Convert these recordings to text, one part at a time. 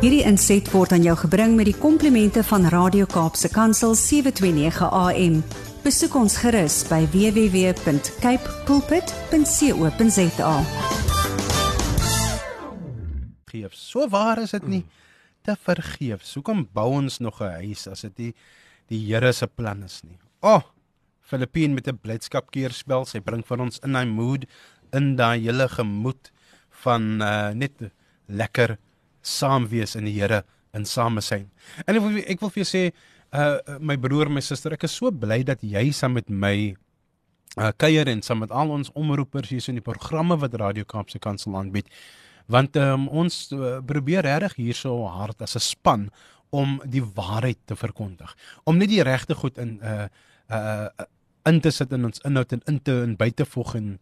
Hierdie inset word aan jou gebring met die komplimente van Radio Kaapse Kansel 729 AM. Besoek ons gerus by www.cape pulpit.co.za. Geef. So waar is dit nie te vergeef. Hoekom bou ons nog 'n huis as dit nie die Here se plan is nie? Oh, Filippine met 'n blydskap keerspel, sy bring vir ons in daai mood, in daai hele gemoed van uh, net lekker saam wees in die Here in samesyn. En ek wil ek wil vir jou sê uh my broer, my suster, ek is so bly dat jy saam met my uh kuier en saam met al ons omroepers hier in die programme wat Radio Kaapse Kansel aanbied. Want um, ons uh, probeer regtig hierso hard as 'n span om die waarheid te verkondig. Om net die regte goed in uh uh in te sit in ons inhoud en in te en by te voeg en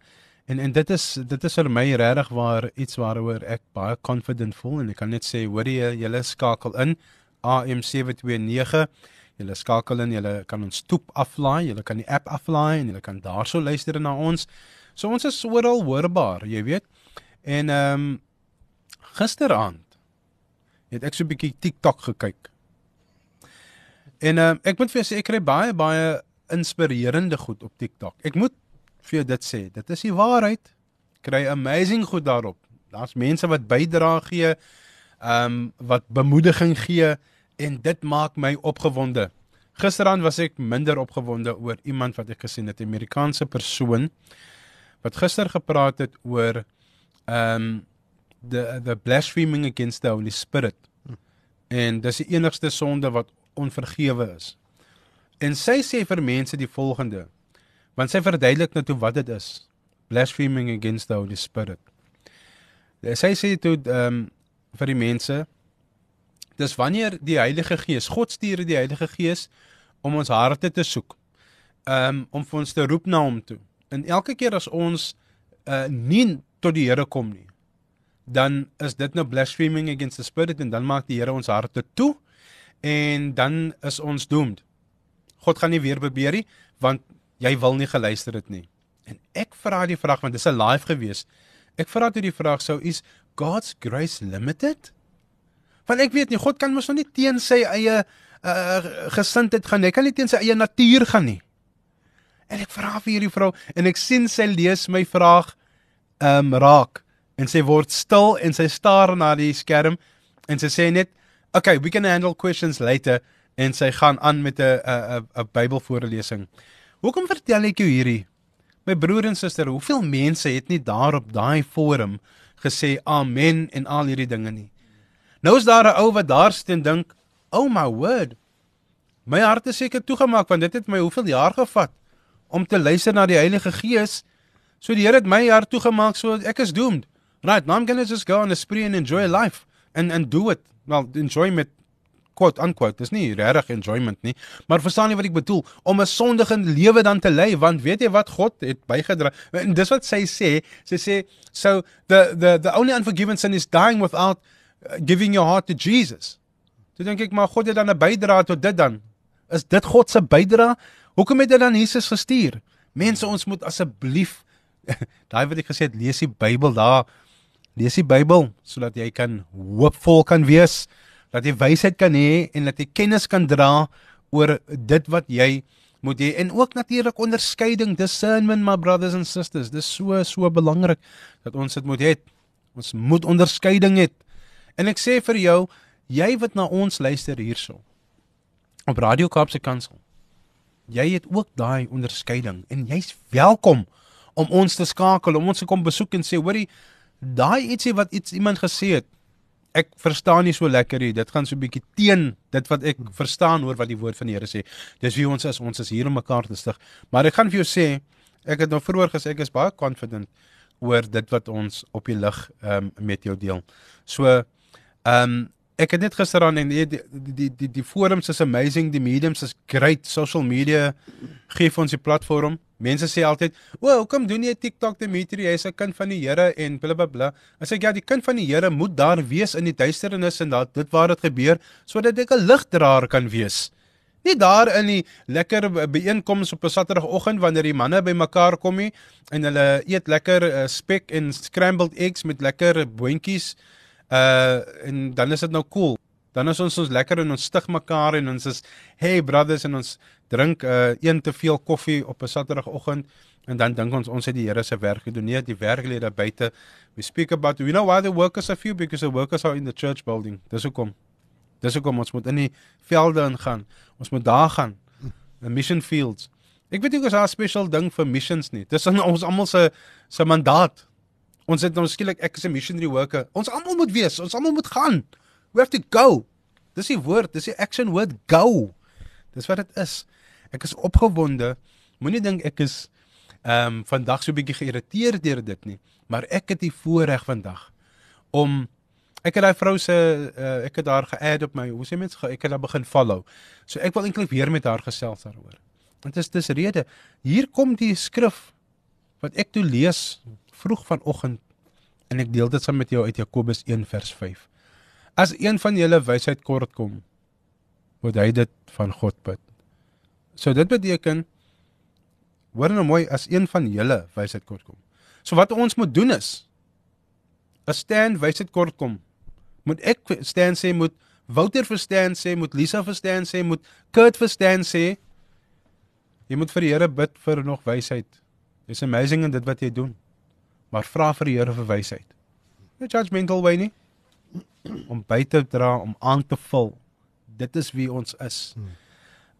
En en dit is dit is vir my regtig waar iets waaroor ek baie confident voel en ek kan net sê hoor jy julle skakel in AM729 julle skakel in julle kan ons stoep aflaai julle kan die app aflaai en julle kan daarso luister na ons. So ons is oral hoorbaar jy weet. En ehm um, gisteraand het ek so 'n bietjie TikTok gekyk. En ehm um, ek moet vir jou sê ek kry baie baie inspirerende goed op TikTok. Ek moet vir jou dit sê. Dit is die waarheid. Kry amazing goed daarop. Daar's mense wat bydra gee, ehm um, wat bemoediging gee en dit maak my opgewonde. Gisteraan was ek minder opgewonde oor iemand wat ek gesien het, 'n Amerikaanse persoon wat gister gepraat het oor ehm um, the the blaspheming against the Holy Spirit. En dis die enigste sonde wat onvergewe is. En sy sê vir mense die volgende: Want sy verduidelik net hoe wat dit is. Blaspheming against the Holy Spirit. Sy sê toe ehm um, vir die mense dis wanneer die Heilige Gees, God stuur die Heilige Gees om ons harte te soek. Ehm um, om vir ons te roep na hom toe. En elke keer as ons uh nie tot die Here kom nie, dan is dit nou blaspheming against the Spirit en dan maak die Here ons harte toe en dan is ons doomed. God gaan nie weer probeer nie want jy wil nie geluister het nie. En ek vra die vraag want dit is 'n live gewees. Ek vra toe die vraag sou is God's grace limited? Want ek weet nie God kan mos nog nie teen sy eie uh gesindheid gaan nie. Hy kan nie teen sy eie natuur gaan nie. En ek vra vir hierdie vrou en ek sien sy lees my vraag ehm um, raak en sy word stil en sy staar na die skerm en sy sê net okay, we can handle questions later en sy gaan aan met 'n 'n 'n Bybelvoorlesing. Hoekom vertel ek jou hierdie? My broer en suster, hoeveel mense het nie daar op daai forum gesê amen en al hierdie dinge nie. Nou is daar 'n ou wat daar staan dink, "Oh my word. My hart is seker toegemaak want dit het my hoeveel jaar gevat om te luister na die Heilige Gees. So die Here het my hart toegemaak so ek is doomed. Right, now I'm going to just go on a spree and enjoy life and and do it. Well, enjoy met quote unquote dis nie regtig enjoyment nie maar verstaan jy wat ek bedoel om 'n sondige lewe dan te lei want weet jy wat God het bygedra en dis wat sy sê sy sê so the the the only unforgiven sin is dying without uh, giving your heart to Jesus. Toe dink ek maar God het dan 'n bydra tot dit dan. Is dit God se bydra hoekom het hy dan Jesus gestuur? Mense ons moet asseblief daai wat ek gesê het lees die Bybel daar. Lees die Bybel sodat jy kan hoopvol kan wees dat jy wysheid kan hê en dat jy kennis kan dra oor dit wat jy moet hê. En ook natuurlik onderskeiding discernment my brothers and sisters. Dis so so belangrik dat ons dit moet hê. Ons moet onderskeiding hê. En ek sê vir jou jy wat na ons luister hierso op Radio Kaapse Kansel jy het ook daai onderskeiding en jy's welkom om ons te skakel om ons te kom besoek en sê hoorie daai ietsie wat iets iemand gesê het ek verstaan nie so lekker nie. Dit gaan so 'n bietjie teen dit wat ek verstaan oor wat die woord van die Here sê. Dis wie ons is. Ons is hier om mekaar te stig. Maar ek gaan vir jou sê, ek het nou vroeër gesê ek is baie confident oor dit wat ons op die lig um, met jou deel. So ehm um, ek het net gister aan en die die die die, die forums is amazing, die mediums is great. Social media gee ons die platform. Mense sê altyd, "O, hoekom doen jy TikTok Dimitri? Jy's 'n kind van die Here en blablabla." As ek ja, die kind van die Here moet daar wees in die duisternis en dat dit waar dit gebeur sodat ek 'n ligdraer kan wees. Nie daar in die lekker byeenkomste op 'n Saterdagoggend wanneer die manne bymekaar kom nie en hulle eet lekker uh, spek en scrambled eggs met lekker boontjies Uh en dan is dit nou cool. Dan is ons ons lekker en ons stig mekaar en ons is hey brothers en ons drink uh een te veel koffie op 'n Saterdagoggend en dan dink ons ons het die Here se werk gedoen. Nee, die werklede buite. We speak about you know why the workers are few because the workers are in the church building. Dis hoekom. Dis hoekom ons moet in die velde ingaan. Ons moet daar gaan. The mission fields. Ek weet nie of daar 'n special ding vir missions nie. Dis ons almal se se mandaat. Ons het nou skielik ek is 'n missionary worker. Ons almal moet wees. Ons almal moet gaan. We have to go. Dis die woord, dis die action word go. Dis wat dit is. Ek is opgewonde. Moenie dink ek is ehm um, vandag so 'n bietjie geïrriteerd deur dit nie, maar ek het die voorreg vandag om ek het daai vrou se uh, ek het haar ge-add op my hoe sê mense ek het haar begin follow. So ek wil eintlik weer met haar gesels daaroor. Want dit is dis rede. Hier kom die skrif wat ek toe lees vroeg vanoggend en ek deel dit saam met jou uit Jakobus 1 vers 5. As een van julle wysheid kort kom, moet hy dit van God bid. So dit beteken hoor nou mooi as een van julle wysheid kort kom. So wat ons moet doen is as Stan wysheid kort kom, moet ek Stan sê moet Wouter verstaan sê, moet Lisa verstaan sê, moet Kurt verstaan sê. Jy moet vir die Here bid vir nog wysheid. It's amazing in dit wat jy doen. Maar vra vir die Here vir wysheid. Nie judgmental way nie. Om by te dra, om aan te vul. Dit is wie ons is.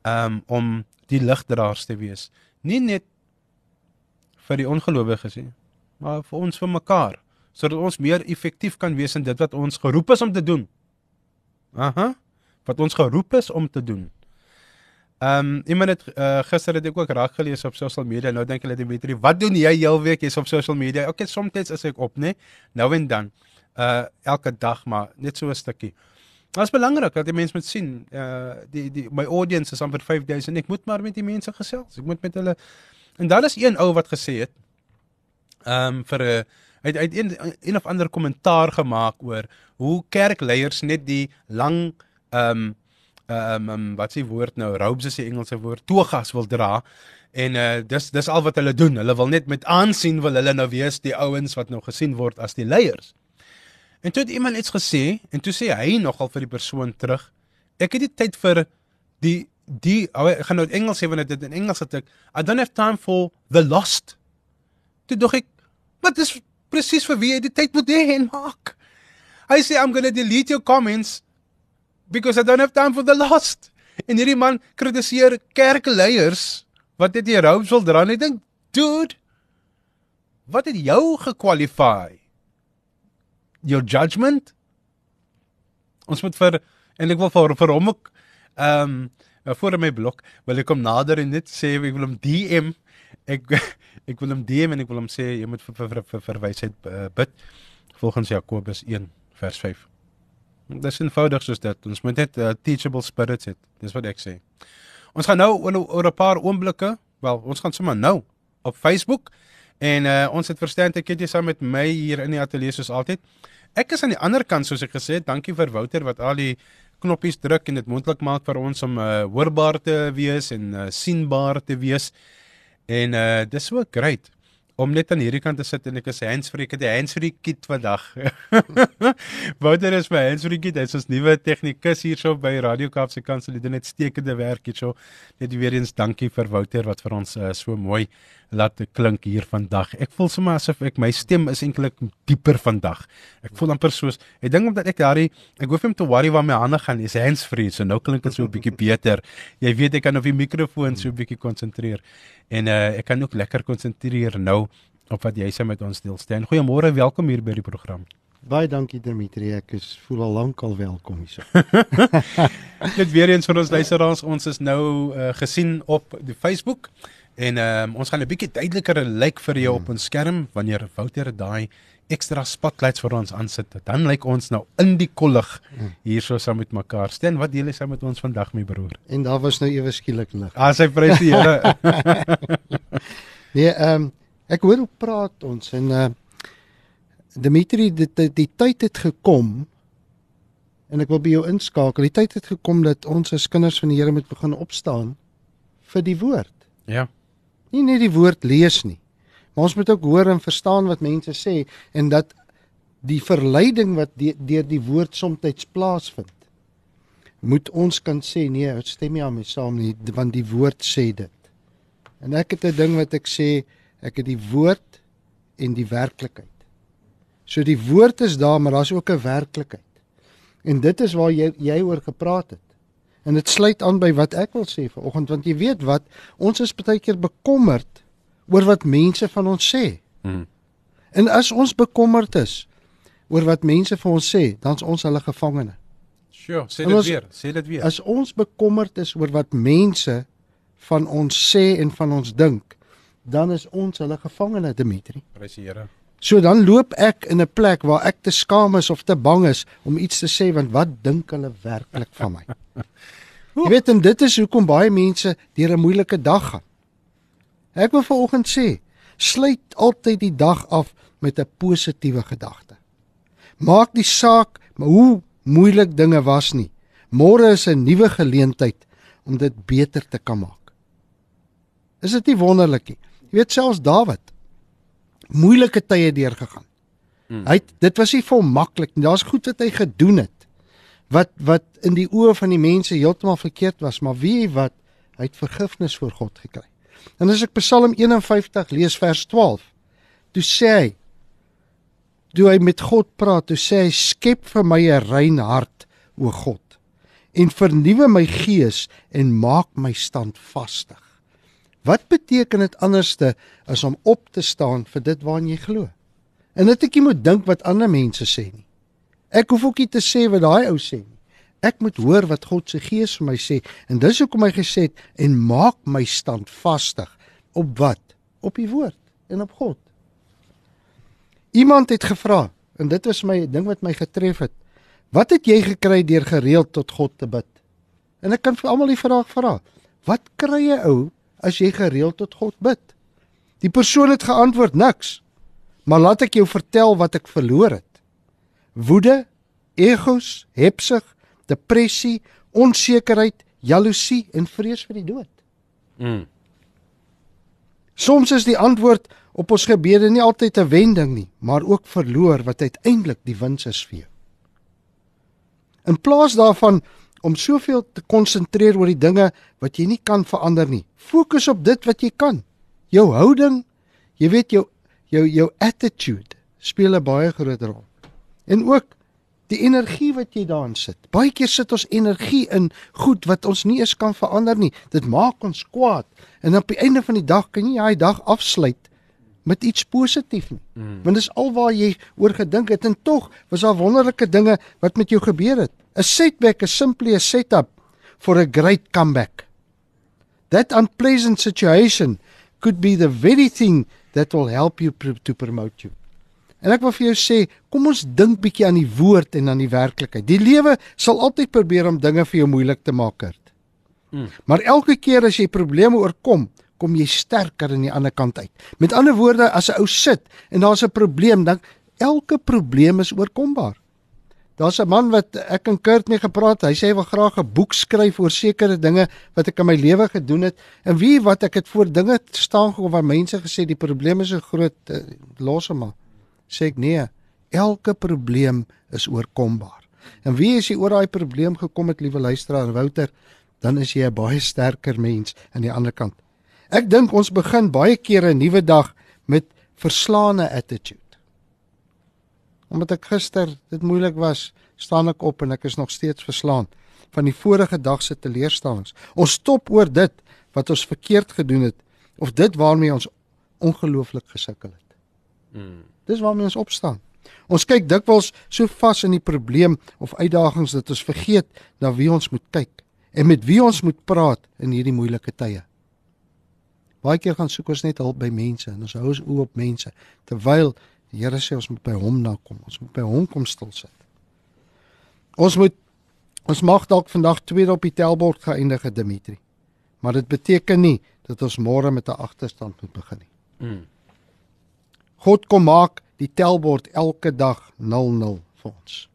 Um om die ligdraers te wees. Nie net vir die ongelowiges nie, maar vir ons vir mekaar, sodat ons meer effektief kan wees in dit wat ons geroep is om te doen. Aha. Wat ons geroep is om te doen. Ehm um, iemand het uh, gister het ek ook raak gelees op social media. Nou dink hulle Dimitri, wat doen jy heel week jy's op social media? Okay, soms is ek op, né? Nou en dan. Uh elke dag maar net so 'n stukkie. Dit is belangrik dat die mense moet sien. Uh die die my audience is amper 5000 en ek moet maar met die mense gesels. Ek moet met hulle En dan is een ou wat gesê het ehm um, vir 'n hy het een een of ander kommentaar gemaak oor hoe kerkleiers net die lang ehm um, ehm um, wat s'e woord nou? Robes is die Engelse woord. Togas wil dra. En uh, dis dis al wat hulle doen. Hulle wil net met aansien wil hulle nou wees die ouens wat nou gesien word as die leiers. En toe het iemand iets gesê en toe sê hy nogal vir die persoon terug ek het nie tyd vir die die oh, ek gaan nou in Engels sê want dit in Engels het ek I don't have time for the lost. Toe dog ek wat is presies vir wie jy die tyd moet hê en maak. Hy sê I'm going to delete your comments because I don't have time for the lost. En hierdie man kritiseer kerkleiers wat dit hier robes wil dra en ek dink, dude, wat het jou gekwalify? Your judgment? Ons moet vir en ek wil vir vir hom ook ehm um, voor my blok wil ek hom nader en net sê ek wil hom DM ek ek wil hom DM en ek wil hom sê jy moet vir vir vir verwysheid uh, bid volgens Jakobus 1 vers 5. Dit is eenvoudig soos dit. Ons moet net 'n uh, teachable spirit hê. Dis wat ek sê. Ons gaan nou oor 'n paar oomblikke, wel, ons gaan sommer nou op Facebook en uh, ons het verstaan ek het jy saam met my hier in die ateljee soos altyd. Ek is aan die ander kant soos ek gesê het. Dankie vir Wouter wat al die knoppies druk en dit moontlik maak vir ons om uh, hoorbaar te wees en uh, sienbaar te wees. En uh dis so great om net aan hierdie kant te sit en ek is handsfree, ek het die handsfree kit vandag. Wouter is my handsfree kit, hy's ons nuwe tegnikus hierso by Radio Kaapse Kansel. Hy doen net stekende werk hierso. Net weer eens dankie vir Wouter wat vir ons uh, so mooi laat klink hier vandag. Ek voel sommer asof ek my stem is eintlik dieper vandag. Ek voel amper soos ek dink omdat ek daai ek hoef hom te worry waar my hande gaan. Dis handsfree, so nou klink dit so 'n bietjie beter. Jy weet ek kan op die mikrofoon so 'n bietjie konsentreer. En uh, ek kan ook lekker konsentreer nou op wat jy sê met ons deel staan. Goeiemôre, welkom hier by die program. Baie dankie Dimitri, ek is voel al lank al welkom hier. Net weer eens vir ons luisteraars, ons is nou uh, gesien op die Facebook en um, ons gaan 'n bietjie duideliker lyk vir jou mm. op ons skerm wanneer Wouter daai ekstra spotlights vir ons aansit. Dan lyk ons nou in die kollig mm. hierso saam met mekaar. Steen, wat deel jy saam met ons vandag my broer? En daar was nou ewe skielik lig. Ah, sy prys die Here. nee, ehm um, ek hoor hoe praat ons en uh Dimitri die, die, die tyd het gekom en ek wil by jou inskakel. Die tyd het gekom dat ons as kinders van die Here moet begin opstaan vir die woord. Ja. Nie net die woord lees nie. Maar ons moet ook hoor en verstaan wat mense sê en dat die verleiding wat de, deur die woord soms plaasvind. Moet ons kan sê nee, ek stem nie my saam nie, want die woord sê dit. En ek het 'n ding wat ek sê, ek het die woord en die werklikheid. So die woord is daar, maar daar's ook 'n werklikheid. En dit is waar jy jy oor gepraat het. En dit sluit aan by wat ek wil sê vanoggend want jy weet wat ons is baie keer bekommerd oor wat mense van ons sê. Mm. En as ons bekommerd is oor wat mense vir ons sê, dan's ons hulle gevangene. Sure, sê dit ons- weer, sê dit weer. As ons bekommerd is oor wat mense van ons sê en van ons dink, dan is ons hulle gevangene, Dimitri. Prys die Here. So dan loop ek in 'n plek waar ek te skaam is of te bang is om iets te sê want wat dink hulle werklik van my? Jy weet en dit is hoekom baie mense deur 'n moeilike dag gaan. Ek wil vanoggend sê, sluit altyd die dag af met 'n positiewe gedagte. Maak die saak hoe moeilik dinge was nie. Môre is 'n nuwe geleentheid om dit beter te kan maak. Is dit nie wonderlik nie? Jy weet selfs Dawid moeilike tye deurgegaan. Hmm. Hy het- dit was nie hom maklik nie. Daar's goed wat hy gedoen het wat wat in die oë van die mense heeltemal verkeerd was, maar jy wat? Hy het vergifnis voor God gekry. En as ek Psalm 51 lees vers 12, toe sê hy toe hy met God praat, toe sê hy skep vir my 'n rein hart, o God, en vernuwe my gees en maak my standvastig. Wat beteken dit anderste as om op te staan vir dit waarin jy glo? En dit ek nie moet dink wat ander mense sê nie. Ek hoef ook nie te sê wat daai ou sê nie. Ek moet hoor wat God se Gees vir my sê en dis hoekom hy gesê het en maak my standvastig op wat? Op die woord en op God. Iemand het gevra en dit was my ding wat my getref het. Wat het jy gekry deur gereeld tot God te bid? En ek kan vir almal die vraag vra. Wat kry 'n ou as jy gereeld tot God bid? Die persoon het geantwoord niks. Maar laat ek jou vertel wat ek verloor het. Woede, egos, hebsug, depressie, onsekerheid, jaloesie en vrees vir die dood. Mm. Soms is die antwoord op ons gebede nie altyd 'n wending nie, maar ook verloor wat uiteindelik die wins is vir jou. In plaas daarvan om soveel te konsentreer oor die dinge wat jy nie kan verander nie, fokus op dit wat jy kan. Jou houding, jy weet jou jou jou attitude speel 'n baie groot rol. En ook die energie wat jy daarin sit. Baie keer sit ons energie in goed wat ons nie eens kan verander nie. Dit maak ons kwaad. En op die einde van die dag kan jy daai dag afsluit met iets positief nie. Mm. Want dis alwaar jy oor gedink het en tog was daar wonderlike dinge wat met jou gebeur het. 'n Setback is simply a setup for a great comeback. That unpleasant situation could be the very thing that will help you pr to promote you. En ek wil vir jou sê, kom ons dink bietjie aan die woord en aan die werklikheid. Die lewe sal altyd probeer om dinge vir jou moeilik te maak. Kurt. Mm. Maar elke keer as jy probleme oorkom, kom jy sterker aan die ander kant uit. Met ander woorde, as 'n ou sit en daar's 'n probleem, dan elke probleem is oorkombaar. Daar's 'n man wat ek en Kurt mee gepraat, hy sê hy wil graag 'n boek skryf oor sekere dinge wat ek in my lewe gedoen het. En wie wat ek het voor dinge staan gekom waar mense gesê die probleem is so groot, uh, los hom maar. Sê ek nee, elke probleem is oorkombaar. En wie as jy oor daai probleem gekom het, liewe luisteraar en Wouter, dan is jy 'n baie sterker mens aan die ander kant. Ek dink ons begin baie kere 'n nuwe dag met verslaane attitude. Omdat ek gister dit moeilik was, staan ek op en ek is nog steeds verslaan van die vorige dag se teleurstellings. Ons stop oor dit wat ons verkeerd gedoen het of dit waarmee ons ongelooflik gesukkel het. Mm. Dis waarmee ons opstaan. Ons kyk dikwels so vas in die probleem of uitdagings dat ons vergeet na wie ons moet kyk en met wie ons moet praat in hierdie moeilike tye. Baie keer gaan soek ons net hulp by mense en ons hou ons oë op mense terwyl die Here sê ons moet by hom na kom. Ons moet by hom kom stil sit. Ons moet ons mag dalk vandag tweede op die tellbord geëindig het Dimitri. Maar dit beteken nie dat ons môre met 'n agterstand moet begin nie. Mm. God kom maak die tellbord elke dag 00 vir ons.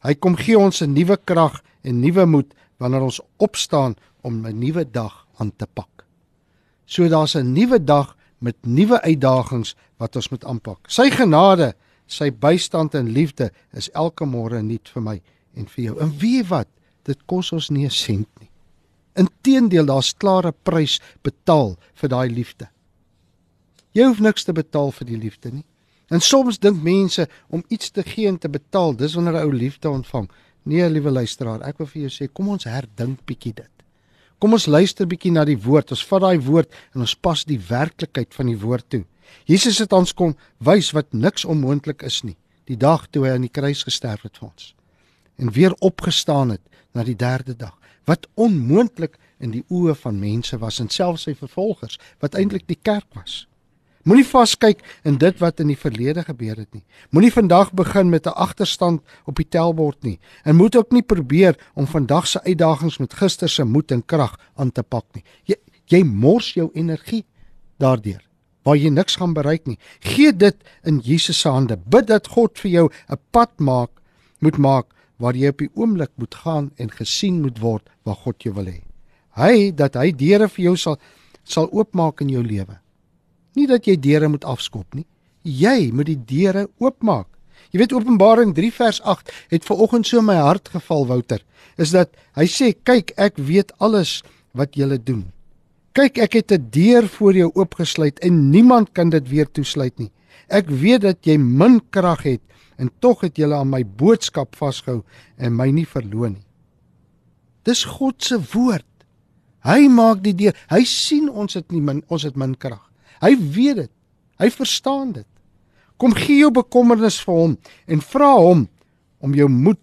Hy kom gee ons 'n nuwe krag en nuwe moed wanneer ons opstaan om 'n nuwe dag aan te pak. So daar's 'n nuwe dag met nuwe uitdagings wat ons moet aanpak. Sy genade Sy bystand en liefde is elke môre nuut vir my en vir jou. En weet wat? Dit kos ons nie 'n sent nie. Inteendeel, daar's klare prys betaal vir daai liefde. Jy hoef niks te betaal vir die liefde nie. En soms dink mense om iets te gee en te betaal, dis wanneer 'n ou liefde ontvang. Nee, liewe luisteraar, ek wil vir jou sê, kom ons herdink bietjie dit. Kom ons luister bietjie na die woord. Ons vat daai woord en ons pas die werklikheid van die woord toe. Jesus het ons kom wys wat niks onmoontlik is nie. Die dag toe hy aan die kruis gesterf het vir ons en weer opgestaan het na die derde dag. Wat onmoontlik in die oë van mense was en selfs sy vervolgers wat eintlik die kerk was. Moenie vaskyk in dit wat in die verlede gebeur het nie. Moenie vandag begin met 'n agterstand op die telbord nie en moet ook nie probeer om vandag se uitdagings met gister se moed en krag aan te pak nie. Jy jy mors jou energie daardeur waar jy niks gaan bereik nie. Gee dit in Jesus se hande. Bid dat God vir jou 'n pad maak, moet maak waar jy op die oomblik moet gaan en gesien moet word waar God jou wil hê. Hy dat hy deure vir jou sal sal oopmaak in jou lewe. Nie dat jy deure moet afskop nie. Jy moet die deure oopmaak. Jy weet Openbaring 3 vers 8 het ver oggend so my hart geval Wouter. Is dat hy sê kyk ek weet alles wat julle doen. Kyk ek het 'n deur voor jou oopgesluit en niemand kan dit weer toesluit nie. Ek weet dat jy min krag het en tog het jy aan my boodskap vasgehou en my nie verloon nie. Dis God se woord. Hy maak die deur. Hy sien ons het nie min ons het min krag. Hy weet dit. Hy verstaan dit. Kom gee jou bekommernis vir hom en vra hom om jou moed,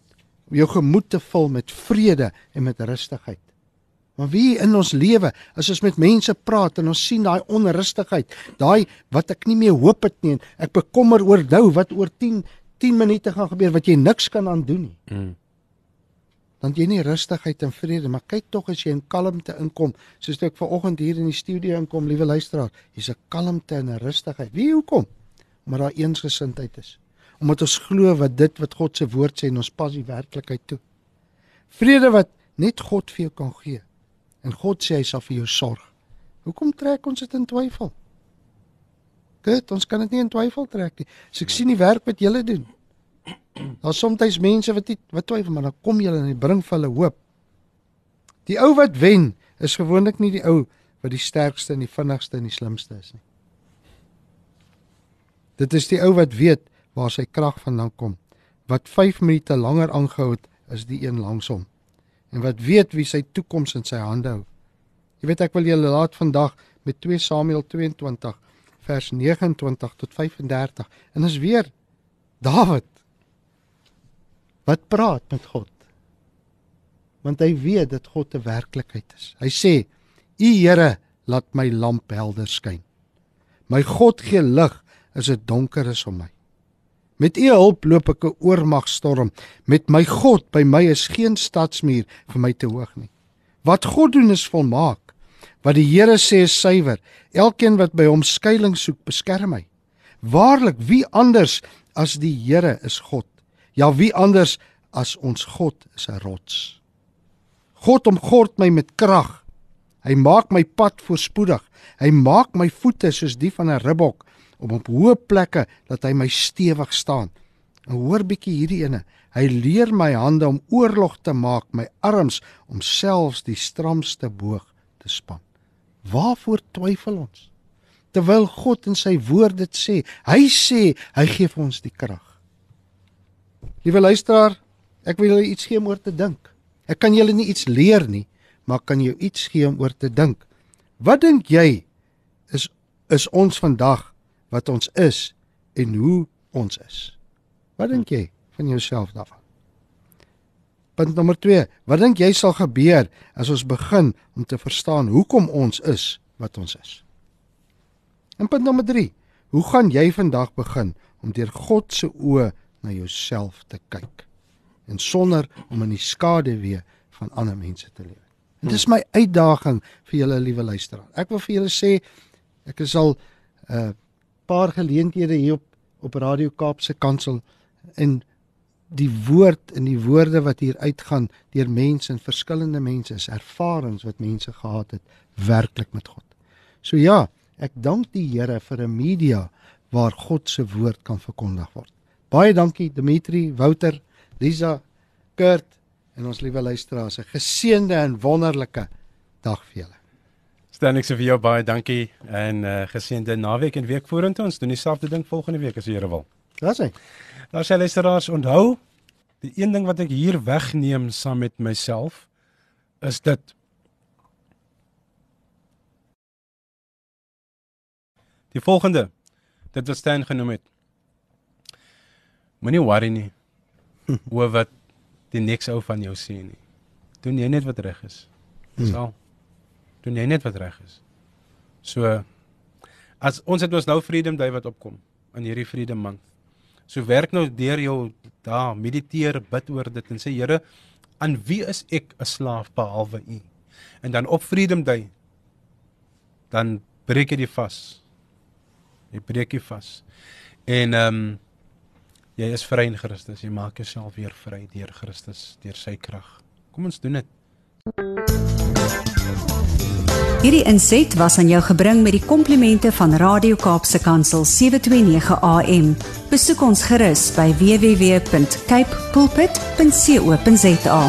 jou gemoed te vul met vrede en met rustigheid. Maar wie in ons lewe, as ons met mense praat en ons sien daai onrustigheid, daai wat ek nie meer hoop het nie en ek bekommer oor nou wat oor 10 10 minute gaan gebeur wat jy niks kan aan doen nie. Mm dan jy nie rustigheid en vrede, maar kyk tog as jy in kalmte inkom, soos ek vanoggend hier in die studio inkom, liewe luisteraar, hier's 'n kalmte en 'n rustigheid. Wie hoekom? Omdat daar eensgesindheid is. Omdat ons glo wat dit wat God se woord sê en ons pas die werklikheid toe. Vrede wat net God vir jou kan gee. En God sê hy sal vir jou sorg. Hoekom trek ons dit in twyfel? Dit, ons kan dit nie in twyfel trek nie. So ek sien die werk wat julle doen. Daar's soms mense wat nie, wat twyfel maar dan kom jy en jy bring vir hulle hoop. Die ou wat wen is gewoonlik nie die ou wat die sterkste en die vinnigste en die slimste is nie. Dit is die ou wat weet waar sy krag vandaan kom. Wat 5 minute langer aangehou het as die een langs hom. En wat weet wie sy toekoms in sy hande hou. Jy weet ek wil julle laat vandag met 2 Samuel 22 vers 29 tot 35 en is weer Dawid wat praat met God. Want hy weet dat God 'n werklikheid is. Hy sê: "U Here, laat my lamp helder skyn. My God gee lig as dit donker is om my. Met U hulp loop ek 'n oormagstorm. Met my God by my is geen stadsmuur vir my te hoog nie. Wat God doen is volmaak. Wat die Here sê is suiwer. Elkeen wat by hom skuilings soek, beskerm my. Waarlik, wie anders as die Here is God? Ja, wie anders as ons God is 'n rots. God omgord my met krag. Hy maak my pad voorspoedig. Hy maak my voete soos die van 'n ribbok om op hoë plekke dat hy my stewig staan. En hoor bietjie hierdie ene. Hy leer my hande om oorlog te maak, my arms om selfs die stramste boog te span. Waarvoor twyfel ons? Terwyl God in sy woord dit sê, hy sê hy gee vir ons die krag. Liewe luisteraar, ek wil julle iets gee om oor te dink. Ek kan julle nie iets leer nie, maar kan jou iets gee om oor te dink. Wat dink jy is is ons vandag wat ons is en hoe ons is? Wat dink jy van jouself daarvan? Punt nommer 2. Wat dink jy sal gebeur as ons begin om te verstaan hoekom ons is wat ons is? En punt nommer 3. Hoe gaan jy vandag begin om deur God se oë na jouself te kyk en sonder om in die skade weer van ander mense te lewe. En dis my uitdaging vir julle liewe luisteraar. Ek wil vir julle sê ek is al 'n uh, paar geleenthede hier op op Radio Kaapse Kansel en die woord en die woorde wat hier uitgaan deur mense en verskillende mense is ervarings wat mense gehad het werklik met God. So ja, ek dank die Here vir 'n media waar God se woord kan verkondig word. Baie dankie Dimitri, Wouter, Lisa, Kurt en ons liewe luisteraars. 'n Geseënde en wonderlike dag vir julle. Stan ek se vir jou baie dankie en uh, geseënde naweek en week vorentoe. Ons doen dieselfde ding volgende week as die Here wil. Daar's hy. Nou sê luisteraars, onthou, die een ding wat ek hier wegneem saam met myself is dit Die volgende dit wat Stan genoem het. Moenie worry nie oor wat die niks ou van jou sê nie. Doen jy net wat reg is. Dis al. Doen jy net wat reg is. So as ons het ons nou Freedom Day wat opkom in hierdie Freedom Month. So werk nou deur jou daar mediteer, bid oor dit en sê Here, aan wie is ek 'n slaaf behalwe U? En dan op Freedom Day dan breek jy die vas. Jy breek jy vas. En ehm um, jy is vry in Christus. Jy maak jouself weer vry deur Christus, deur sy krag. Kom ons doen dit. Hierdie inset was aan jou gebring met die komplimente van Radio Kaapse Kansel 729 AM. Besoek ons gerus by www.cape pulpit.co.za.